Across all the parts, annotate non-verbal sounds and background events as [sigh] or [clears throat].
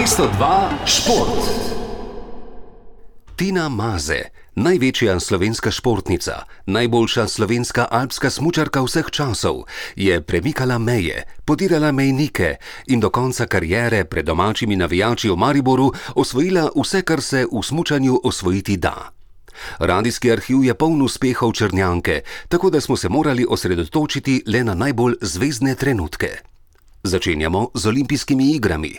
202 Šport. Tina Maze, največja slovenska športnica, najboljša slovenska alpska smočarka vseh časov, je premikala meje, podirala mejnike in do konca karijere pred domačimi navijači v Mariboru osvojila vse, kar se v smočanju osvojiti da. Radijski arhiv je poln uspehov Črnjanke, tako da smo se morali osredotočiti le na najbolj zvezdne trenutke. Začenjamo z olimpijskimi igrami.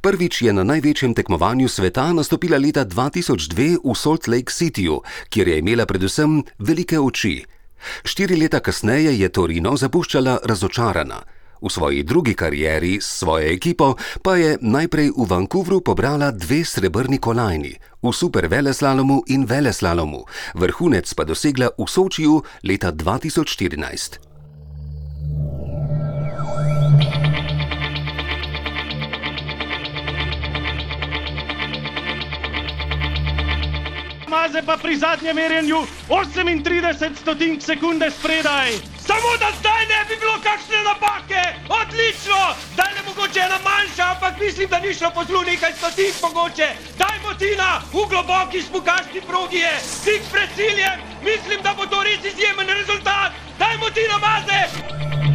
Prvič je na največjem tekmovanju sveta nastopila leta 2002 v Salt Lake Cityju, kjer je imela predvsem velike oči. Štiri leta kasneje je Torino zapuščala razočarana. V svoji drugi karieri s svojo ekipo pa je najprej v Vancouvru pobrala dve srebrni kolajni, v super veleslalomu in veleslalomu, vrhunec pa dosegla v Sočiju leta 2014. Maze pa pri zadnjem merjenju 38 stotink sekunde spredaj. Samo da zdaj ne bi bilo kakšne napake, odlično, zdaj ne mogoče ena manjša, ampak mislim, da ni šlo po zlu nekaj stotink mogoče. Dajmo Tina, v globoki smukaški progi je, tik pred ciljem, mislim, da bo to res izjemen rezultat. Dajmo Tina Maze!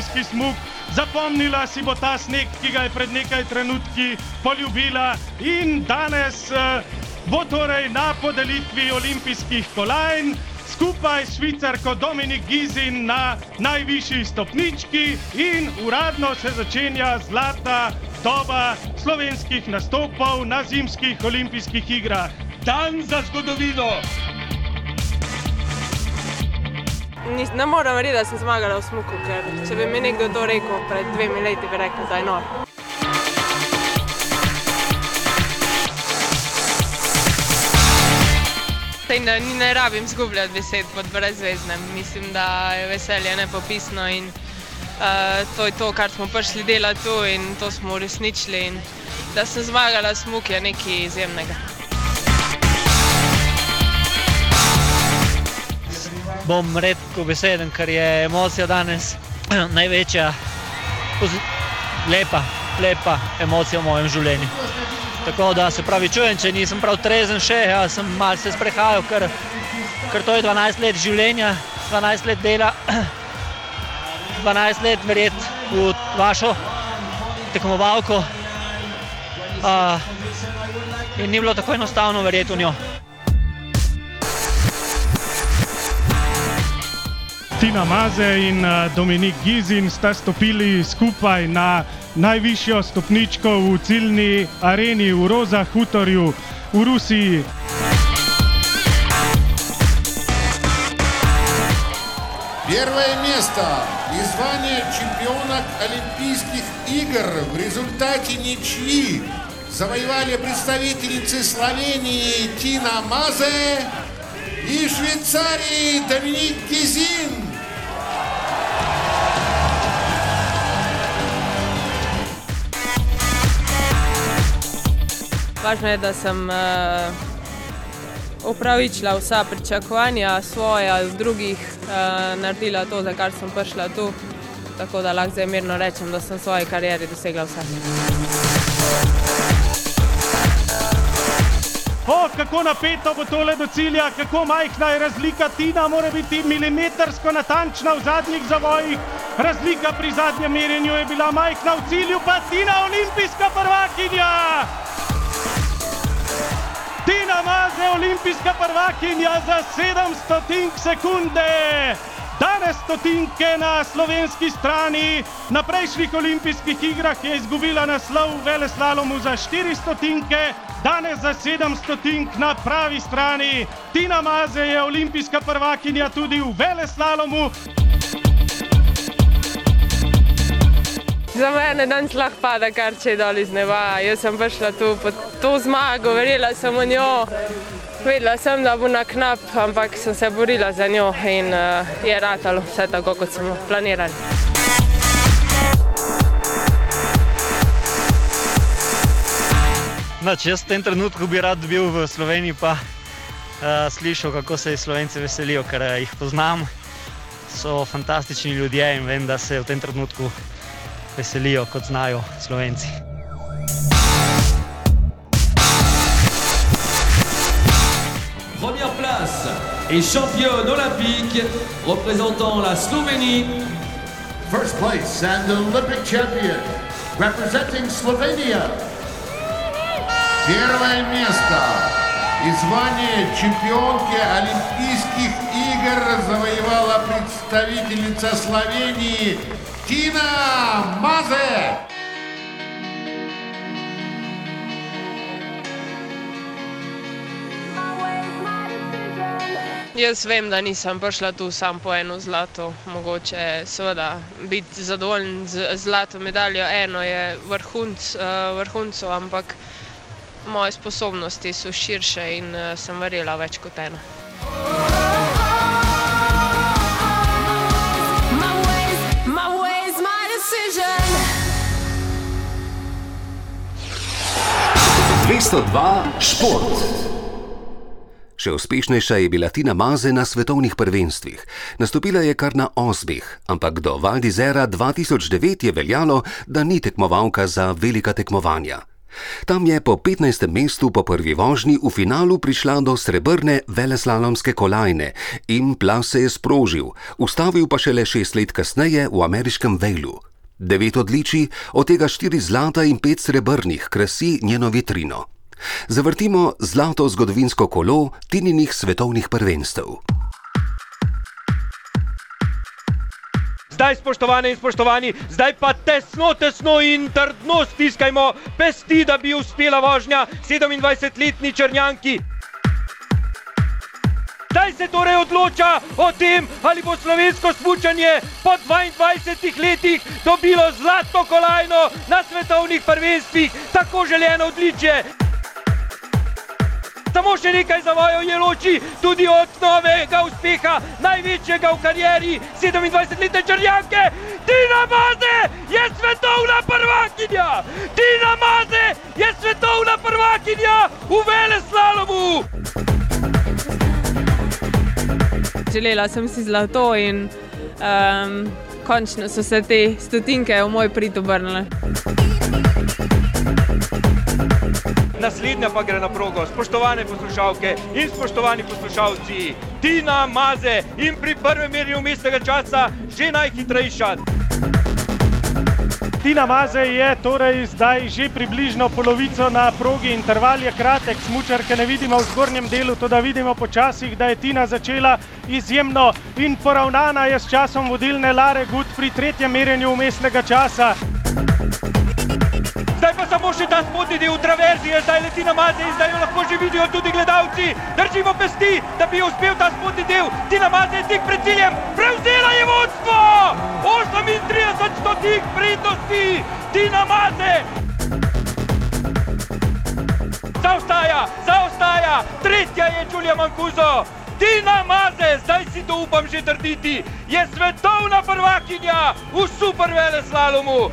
Olimpijski smuk, zapomnila si bo ta sneg, ki ga je pred nekaj trenutki poljubila in danes uh, bo torej na podelitvi olimpijskih kolajn skupaj s švicarko Dominik Gizin na najvišji stopnički in uradno se začenja zlata doba slovenskih nastopov na zimskih olimpijskih igrah. Dan za zgodovino! Nis, ne morem verjeti, da sem zmagala v smuku, ker če bi mi nekdo to rekel pred dvemi leti, bi rekel, da je nor. Sej ne, ne rabim zgubljati besed pod brezveznem. Mislim, da je veselje nepopisno in uh, to je to, kar smo prišli delati tu in to smo uresničili. In da sem zmagala smuk je nekaj izjemnega. Bom redko beseden, ker je emocija danes [clears throat] največja, lepa, lepa emocija v mojem življenju. Tako da se pravi, čujem, če nisem prav trezen še, ja, sem malce sprehajal, ker, ker to je 12 let življenja, 12 let dela, [clears throat] 12 let verjet v vašo tekmovalko. Uh, in ni bilo tako enostavno verjeti v njo. Tina Maze in eh, Dominik Gizin sta stopili skupaj na najvišjo stopničko v ciljni areni v Roza Hutorju v Rusiji. Первое место и звание чемпионок Олимпийских игр в результате ничьи завоевали представительницы Словении Тина Мазе и Швейцарии Доминик Гизин. Važno je, da sem upravičila vsa pričakovanja svoje drugih, uh, naredila to, za kar sem prišla tu. Tako da lahko zdaj mirno rečem, da sem v svoji karieri dosegla vse. O, kako napeto bo tole do cilja, kako majhna je razlika. Tina mora biti milimetrsko natančna v zadnjih zavojih. Razlika pri zadnjem merjenju je bila majhna, v cilju pa Tina, olimpijska prvakinja. Maze, olimpijska prvakinja za 700 sekunde. Danes stotinke na slovenski strani, na prejšnjih olimpijskih igrah je izgubila naslov veleslalomu za 4 stotinke, danes za 7 stotink na pravi strani. Tina Maze je olimpijska prvakinja tudi v veleslalomu. Za mene danes lahko pada kar če dol iz neba. Jaz sem prišla tu po to zmago, verjela sem v njo. Vedela sem, da bo na knap, ampak sem se borila za njo in uh, je ratalo vse tako, kot smo planirali. No, če jaz v tem trenutku bi rad bil v Sloveniji, pa uh, slišal, kako se Slovenci veselijo, ker uh, jih poznam. So fantastični ljudje in vem, da se v tem trenutku veselijo, kot znajo Slovenci. Première place et championne olympique représentant la Slovénie. First place and Olympic champion representing Slovenia. Первое место и звание чемпионки Олимпийских игр завоевала представительница Словении Tina Maze. Jaz vem, da nisem prišla tu sam po eno zlato. Mogoče seveda biti zadovoljen z zlato medaljo, eno je vrhunc, eh, vrhuncev, ampak moje sposobnosti so širše in eh, sem verjela več kot eno. 202 šport. Še uspešnejša je bila Tina Maze na svetovnih prvenstvih. Nastopila je kar na osmih, ampak do Valdizera 2009 je veljalo, da ni tekmovalka za velika tekmovanja. Tam je po 15. mestu po prvi vožnji v finalu prišla do srebrne veleslalomske kolajne in plav se je sprožil, ustavil pa šele šest let kasneje v ameriškem Vejlu. Devet odličij, od tega štiri zlata in pet srebrnih, krasi njeno vitrino. Zavrtimo zlato zgodovinsko kolo tininih svetovnih prvenstev. Zdaj, spoštovane in spoštovani, zdaj pa tesno, tesno in trdno stiskajmo pesti, da bi uspela vožnja 27-letni črnjanki. Zdaj se torej odloča o tem, ali bo slovensko smučanje po 22 letih dobilo zlato kolajno na svetovnih prvenstvih, tako željeno odličje. Samo še nekaj zavojev je loči tudi od novega uspeha, največjega v karieri 27-letne črnjanke. Tina Maze je svetovna prvakinja! Tina Maze je svetovna prvakinja v veleslalomu! Želela sem si zlato in um, končno so se te stotinke v moj prid obrnile. Naslednja pa gre na progo, spoštovane poslušalke in spoštovani poslušalci. Tina Maze in pri prvem merjenju mestnega časa že najhitrejša. Tina Maze je torej zdaj že približno polovico na progi, interval je kratek, smučarke ne vidimo v zgornjem delu, to da vidimo počasih, da je Tina začela izjemno in poravnana je s časom vodilne Lare Gut pri tretjem merjenju umestnega časa. Zdaj pa samo še ta spodnji del traverzije, zdaj leti na maze in zdaj jo lahko že vidijo tudi gledalci. Držimo pesti, da bi uspel ta spodnji del. Tina Maze je tik pred ciljem, prevzela je vodstvo! 38 stotink prednosti, Tina Maze! Zaostaja, zaostaja, tretja je Čulja Mankuzo. Tina Maze, zdaj si to upam že trditi, je svetovna prvakinja v super veleslalomu.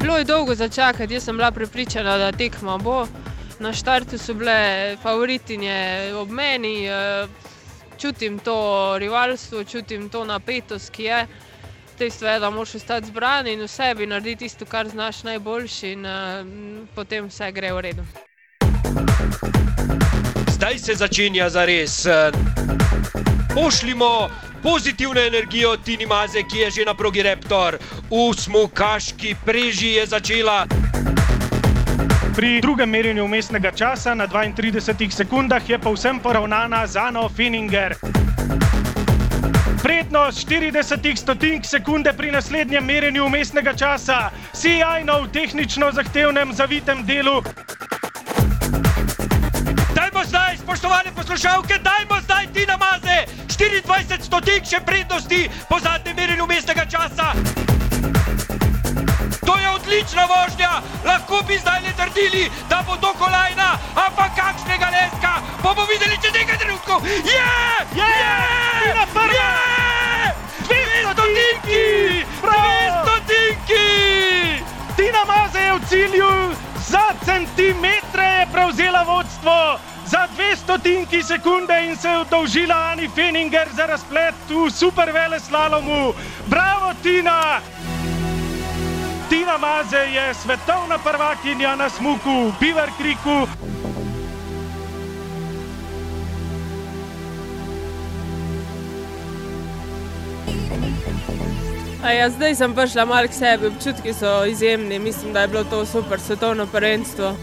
Bilo je dolgo začakati, jaz sem bila prepričana, da tekma bo. Na štartu so bile favoritinje ob meni, eh, čutim to rivalstvo, čutim to napetost, ki je. Dejstvo je, da moraš ostati zbran in v sebi narediti tisto, kar znaš najboljši, in uh, potem vse gre v redu. Zdaj se začenja za res. Pošljimo pozitivno energijo Tini Maze, ki je že na progi Reptor. V smukaški preži je začela. Pri drugem merjenju umestnega časa na 32 sekundah je povsem poravnana Zano Fininger. Prednost 40 stotink sekunde pri naslednjem merjenju umestnega časa, sijajno v tehnično zahtevnem zavitem delu. Dajmo zdaj, spoštovane poslušalke, dajmo zdaj Tina Maze! 24 stotink še prednosti po zadnjem merjenju mestnega časa. Je odlična vožnja, lahko bi zdaj le trdili, da bo to kolajna, ampak kakšnega leska bomo videli čez nekaj trenutkov. Je! Je! Tina prva! Je! Dve stotinki! Dve stotinki! Tina Maze je v cilju, za centimetre je prevzela vodstvo, za dve stotinki sekunde in se je udolžila Ani Feninger za razplet v super vele slalomu. Bravo, Tina! Tina Maze je svetovna prvakinja na smuku v Beaver Creeku. A ja, zdaj sem prišla malo k sebi, občutki so izjemni, mislim, da je bilo to super svetovno prvenstvo.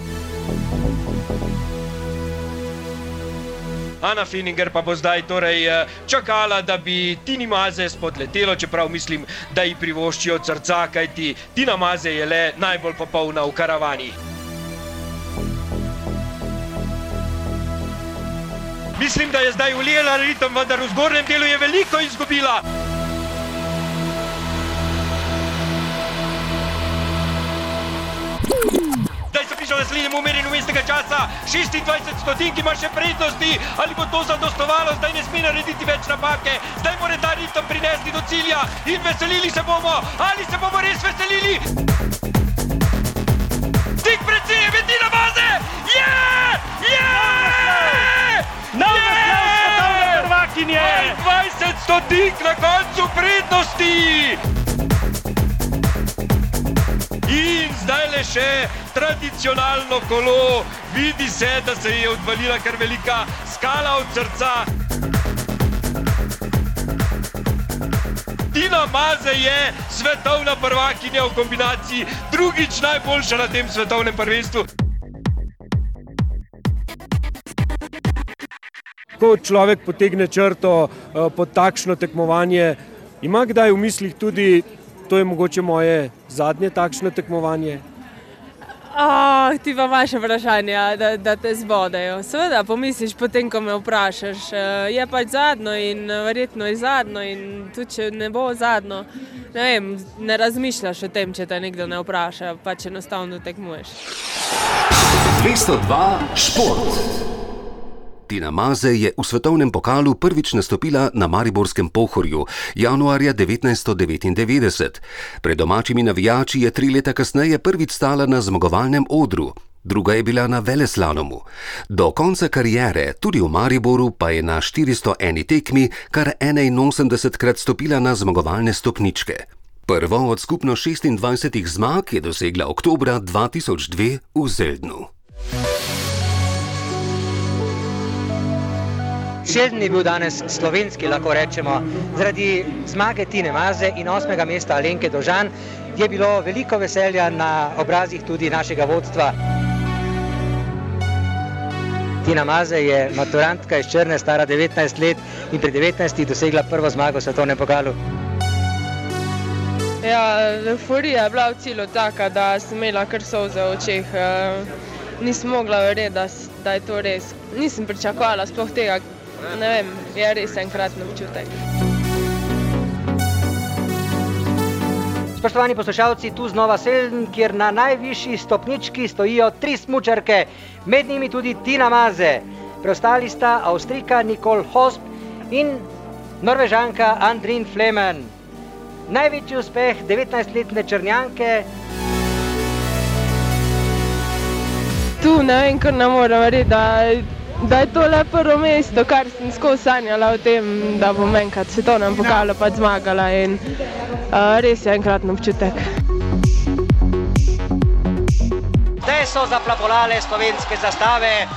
Ana Fininger pa bo zdaj torej eh, čakala, da bi Tini Maze spodletelo, čeprav mislim, da ji privoščijo od srca, kajti Tina Maze je le najbolj popolna v karavani. Mislim, da je zdaj ulijela ritem, vendar v zgornjem delu je veliko izgubila. Da sledimo umerjenju mestnega časa, 26 stotink ima še prednosti, ali bo to zadostovalo, zdaj ne sme narediti več napake, zdaj mora ta ritem prinesti do cilja in veselili se bomo, ali se bomo res veselili. Tik pred ciljem je Tina Maze! Je! Je! Nov naslov svetovne prvakinje! 20 stotink na koncu prednosti! In zdaj le še tradicionalno kolo, vidi se, da se je odvalila kar velika skala od srca. Tina Maze je svetovna prvakinja v kombinaciji, drugič najboljša na tem svetovnem prvenstvu. Ko človek potegne črto eh, pod takšno tekmovanje, ima kdaj v mislih tudi, to je mogoče moje zadnje takšno tekmovanje? Oh, ti pa imaš vprašanja, da, da te zbodejo. Seveda, pomisliš potem, ko me vprašaš. Eh, Je pač zadnjo in eh, verjetno je zadnjo in tudi če ne bo zadnjo, ne vem, ne razmišljaš o tem, če te nekdo ne vpraša, pač enostavno tekmuješ. 202 šport. Tina Maze je v svetovnem pokalu prvič nastopila na Mariborskem pohorju januarja 1999. Pred domačimi navijači je tri leta kasneje prvič stala na zmagovalnem odru. Druga je bila na veleslalomu. Do konca kariere, tudi v Mariboru, pa je na 401 tekmi kar 81 krat stopila na zmagovalne stopničke. Prvo od skupno 26 zmag je dosegla oktobra 2002 v Zeldnu. Selden je bil danes slovenski, lahko rečemo. Zaradi zmage Tine Maze in osmega mesta Alenke Dožan je bilo veliko veselja na obrazih tudi našega vodstva. Tina Maze je maturantka iz Črne, stara 19 let in pri 19 dosegla prvo zmago v svetovnem pokalu. Ja, euforija je bila v cilju taka, da sem imela kar solze v očeh. Eh, Nisem mogla verjeti, da, da je to res. Nisem pričakovala sploh tega. Ne vem, je res enkraten občutek. Spoštovani poslušalci, tu znova Selden, kjer na najvišji stopnički stojijo tri smučarke, med njimi tudi Tina Maze. Preostali sta Avstrika Nicole Hosp in Norvežanka Andrin Flemen. Največji uspeh 19-letne Črnjanke Tu ne vem, kar ne morem verjeti, da, da je to le prvo mesto, kar sem skozi sanjala o tem, da bom enkrat svetovnem pokalu pač zmagala in uh, res je enkraten občutek. Zdaj so zaplapolale slovenske zastave.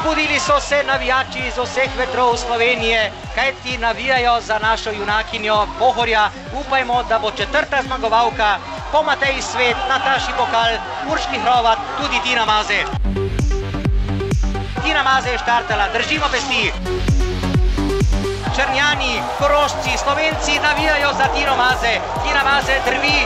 Zbudili so se navijači iz vseh vetrov Slovenije, kajti navijajo za našo junakinjo Pohorja. Upajmo, da bo četrta zmagovalka po Mateji Svet, Nataši Pokal, Urški Hrovat, tudi Tina Maze. Tina Maze je štartala, držimo pesti. Črnjani, Korošci, Slovenci navijajo za Tino Maze. Tina Maze drvi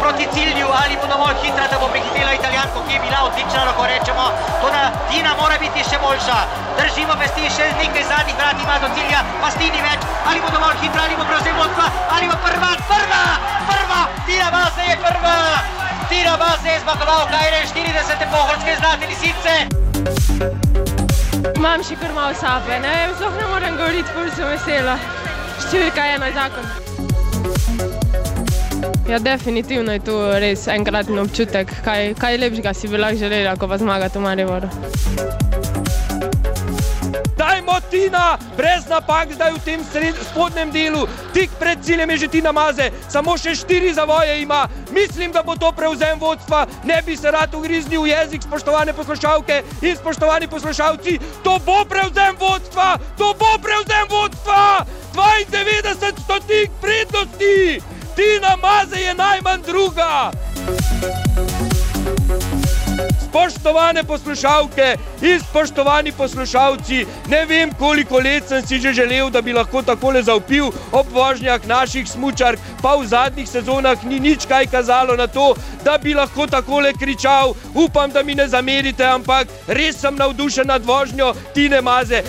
proti cilju, ali bo dovolj hitra, da bo prehitela Italijanko, ki je bila odlična, lahko rečemo. Toda Tina mora biti še boljša. Držimo vesti še nekaj zadnjih vrat, ima do cilja, pasti ni več, ali bo dovolj hitra, ali bo prevzel vodstva, ali bo prva, prva, prva, Tina Maze je prva. Tina Maze je zmagovalka 41. pohorske zlate lisice. Imam še kar malo sape, ne vem, sploh ne morem govoriti, ful sem vesela. Številka je na zakon. Ja, definitivno je to res enkratni občutek, kaj, lepšega si bi lahko želela, ko pa zmagati v Mariboru. Tina, brez napak, zdaj v tem sred, spodnjem delu, tik pred ciljem je že Tina Maze, samo še štiri zavoje ima. Mislim, da bo to prevzem vodstva, ne bi se rad ugriznil v jezik, spoštovane poslušalke in spoštovani poslušalci. To bo prevzem vodstva, to bo prevzem vodstva! 92 stotink prednosti! Tina Maze je najmanj druga! Spoštovane poslušalke in spoštovani poslušalci, ne vem, koliko let sem si že želel, da bi lahko takole zaupil ob vožnjah naših smučark, pa v zadnjih sezonah ni nič kaj kazalo na to, da bi lahko takole kričal. Upam, da mi ne zamerite, ampak res sem navdušen nad vožnjo Tine Maze.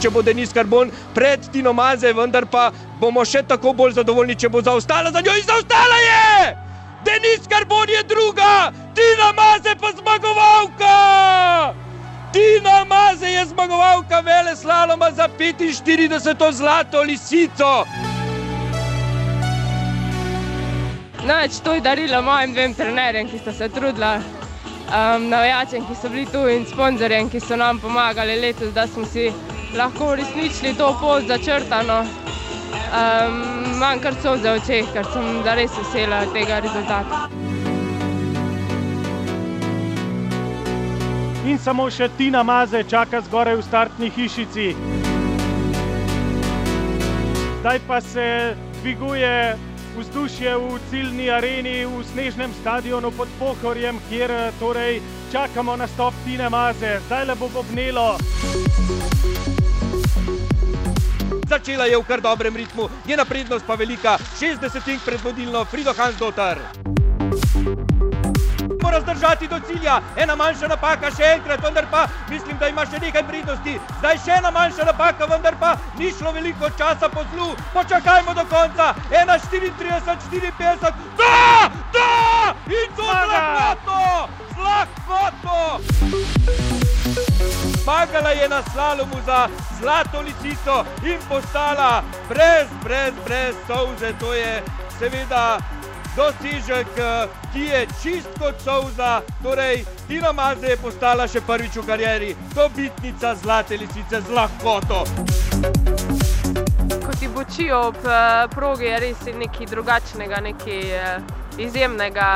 Če bo Denis Karbon pred Tino Maze, vendar pa bomo še tako bolj zadovoljni, če bo zaostala za njo in zaostala je! Denis Karbon je druga, Tina Maze pa zmagovalka! Tina Maze je zmagovalka vele slaloma za 45. zlato lisico. Noč to je darilo mojim dvem trenerjem, ki sta se trudila, um, navijačem, ki so bili tu in sponzorjem, ki so nam pomagali letos, da smo si lahko uresničili to pot začrtano. Um, Imam kar so za očeh, ker sem zares vesela tega rezultata. In samo še Tina Maze čaka zgoraj v startni hišici. Zdaj pa se dviguje vzdušje v ciljni areni v snežnem stadionu pod Pohorjem, kjer torej čakamo na stop Tine Maze. Zdaj le bo bobnelo. Začela je v kar dobrem ritmu, njena prednost pa velika, 60 pred vodilno Frido Hansdotar. Mora zdržati do cilja, ena manjša napaka, še enkrat, vendar pa mislim, da ima še nekaj prednosti. Zdaj še ena manjša napaka, vendar pa ni šlo veliko časa po zlu. Počakajmo do konca, 1,34, 54, da, da, in to z lahkoto, z lahkoto. Zmagala je na slalomu za zlato lisico in postala brez, brez, brez solze. To je seveda dosežek, ki je čist kot solza. Torej, Tina Maze je postala še prvič v karieri dobitnica zlate lisice z lahkoto. Ko ti bočijo ob uh, progi, je res nekaj drugačnega, nekaj uh, izjemnega.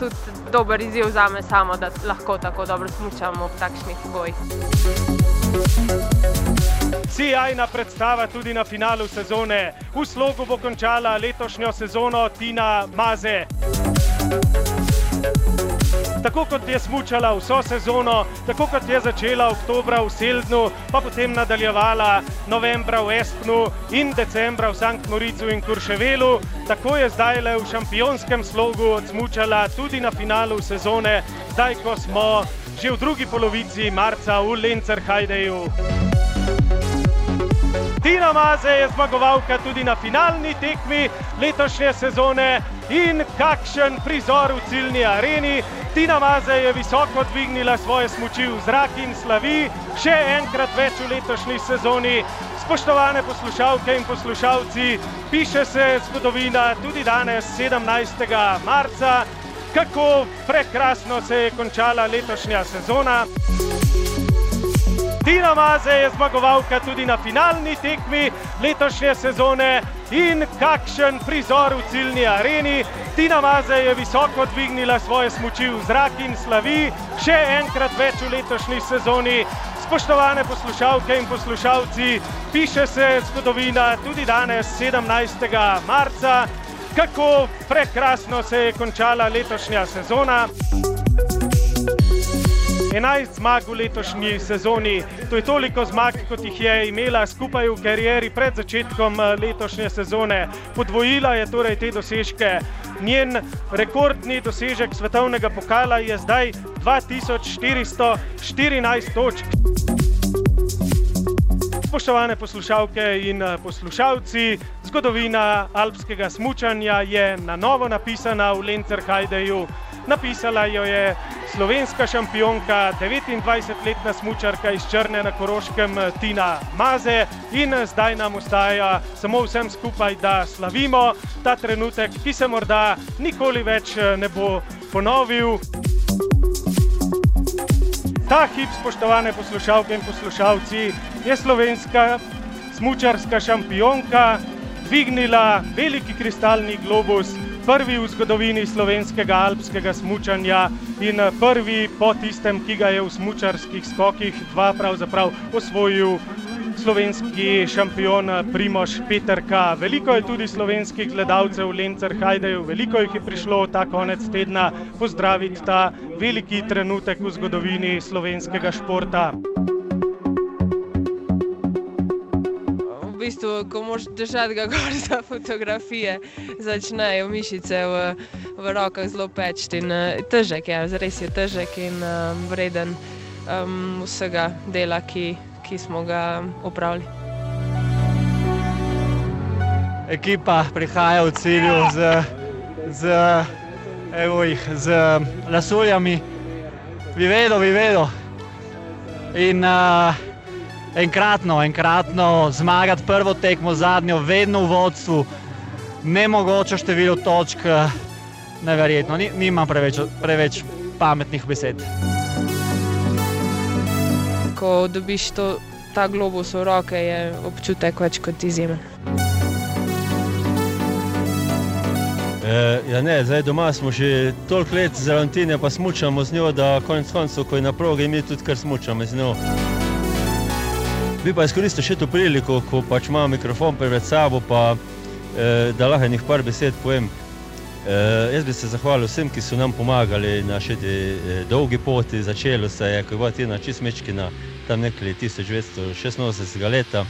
Tudi dober izziv za me samo, da lahko tako dobro smučam ob takšnih pogojih. Sijajna predstava tudi na finalu sezone. V slogu bo končala letošnjo sezono Tina Maze. Tako kot je smučala vso sezono, tako kot je začela oktobra v Seldnu, pa potem nadaljevala novembra v Espnu in decembra v Sankt Moricu in Kurševelu, tako je zdaj le v šampionskem slogu odsmučala tudi na finalu sezone, zdaj ko smo že v drugi polovici marca v Lencerhajdeju. Tina Maze je zmagovalka tudi na finalni tekmi letošnje sezone in kakšen prizor v ciljni areni. Tina Maze je visoko dvignila svoje smuči v zrak in slavi še enkrat več v letošnji sezoni. Spoštovane poslušalke in poslušalci, piše se zgodovina tudi danes, 17. marca, kako prekrasno se je končala letošnja sezona. Tina Maze je zmagovalka tudi na finalni tekmi letošnje sezone in kakšen prizor v ciljni areni. Tina Maze je visoko dvignila svoje smuči v zrak in slavi še enkrat več v letošnji sezoni. Spoštovane poslušalke in poslušalci, piše se zgodovina tudi danes, 17. marca, kako prekrasno se je končala letošnja sezona. 11 zmag v letošnji sezoni. To je toliko zmag, kot jih je imela skupaj v karieri pred začetkom eh, letošnje sezone. Podvojila je torej te dosežke. Njen rekordni dosežek svetovnega pokala je zdaj 2414 točk. Spoštovane poslušalke in eh, poslušalci, zgodovina alpskega smučanja je na novo napisana v Lencerhajdeju. Napisala jo je slovenska šampionka, 29-letna smočarka iz Črne na Koroškem, Tina Maze. In zdaj nam ostaja samo vsem skupaj, da slavimo ta trenutek, ki se morda nikoli več ne bo ponovil. Ta hip, spoštovane poslušalke in poslušalci, je slovenska smočarska šampionka dvignila veliki kristalni globus prvi v zgodovini slovenskega alpskega smučanja in prvi po tistem, ki ga je v smučarskih skokih dva pravzaprav osvojil slovenski šampion Primoš Petrka. Veliko je tudi slovenskih gledalcev Lencer Hajdeju, veliko jih je prišlo ta konec tedna pozdraviti ta veliki trenutek v zgodovini slovenskega športa. Bistvu, ko moš držati ga [laughs] gor za fotografije, začnejo mišice v, v rokah zelo peči. Težek je, res je težek in uh, vreden um, vsega dela, ki, ki smo ga opravili. Ekipa prihaja v cilju z, z, z lasuljami, bi vedel, bi vedel. In uh, enkratno, enkratno zmagati prvo tekmo, zadnjo, vedno v vodstvu, ne mogoče število točk, neverjetno, Ni, nimam preveč, preveč pametnih besed. Ko dobiš to, ta globus v roke, je občutek več kot izjemen. E, ja ne, zdaj doma smo že toliko let z Valentine, pa smučamo z njo, da konec koncev, ko je na progi, mi tudi kar smučamo z njo. Bi pa izkoristil še to priliko, ko pač imam mikrofon pred sabo, pa eh, da lahko nekaj par besed povem. Eh, jaz bi se zahvalil vsem, ki so nam pomagali na še te eh, dolgi poti. Začelo se je, ko je bila Tina Čismečkina, tam nekaj 1986 leta.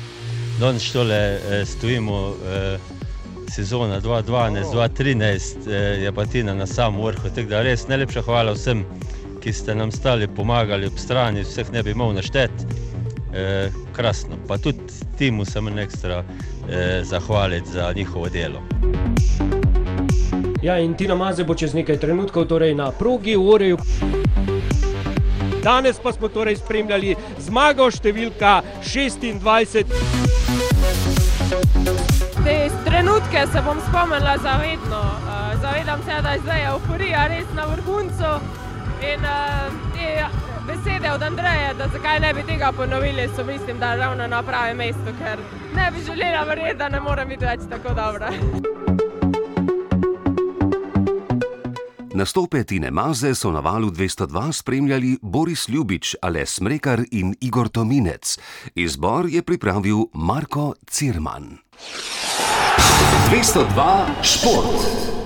Danes tole eh, stojimo, eh, sezona 2012-2013 eh, je pa Tina na samem vrhu. Tako da res najlepša hvala vsem, ki ste nam stali, pomagali ob strani, vseh ne bi mogel našteti. Eh, krasno. Pa tudi timu sem en ekstra eh, zahvaliti za njihovo delo. Ja, in Tina Maze bo čez nekaj trenutkov torej na progi v Oreju. Danes pa smo torej spremljali zmago številka 26. Te trenutke se bom spomnila zavedno. Uh, zavedam se, da je zdaj euforija res na vrhuncu. In uh, te besede od Andreja, da zakaj ne bi tega ponovili, so mislim, da ravno na pravem mestu, ker ne bi želela verjeti, da ne morem biti več tako dobra. Nastope Tine Maze so na valu 202 spremljali Boris Ljubič, Ales Smrekar in Igor Tominec. Izbor je pripravil Marko Cirman. 202 šport.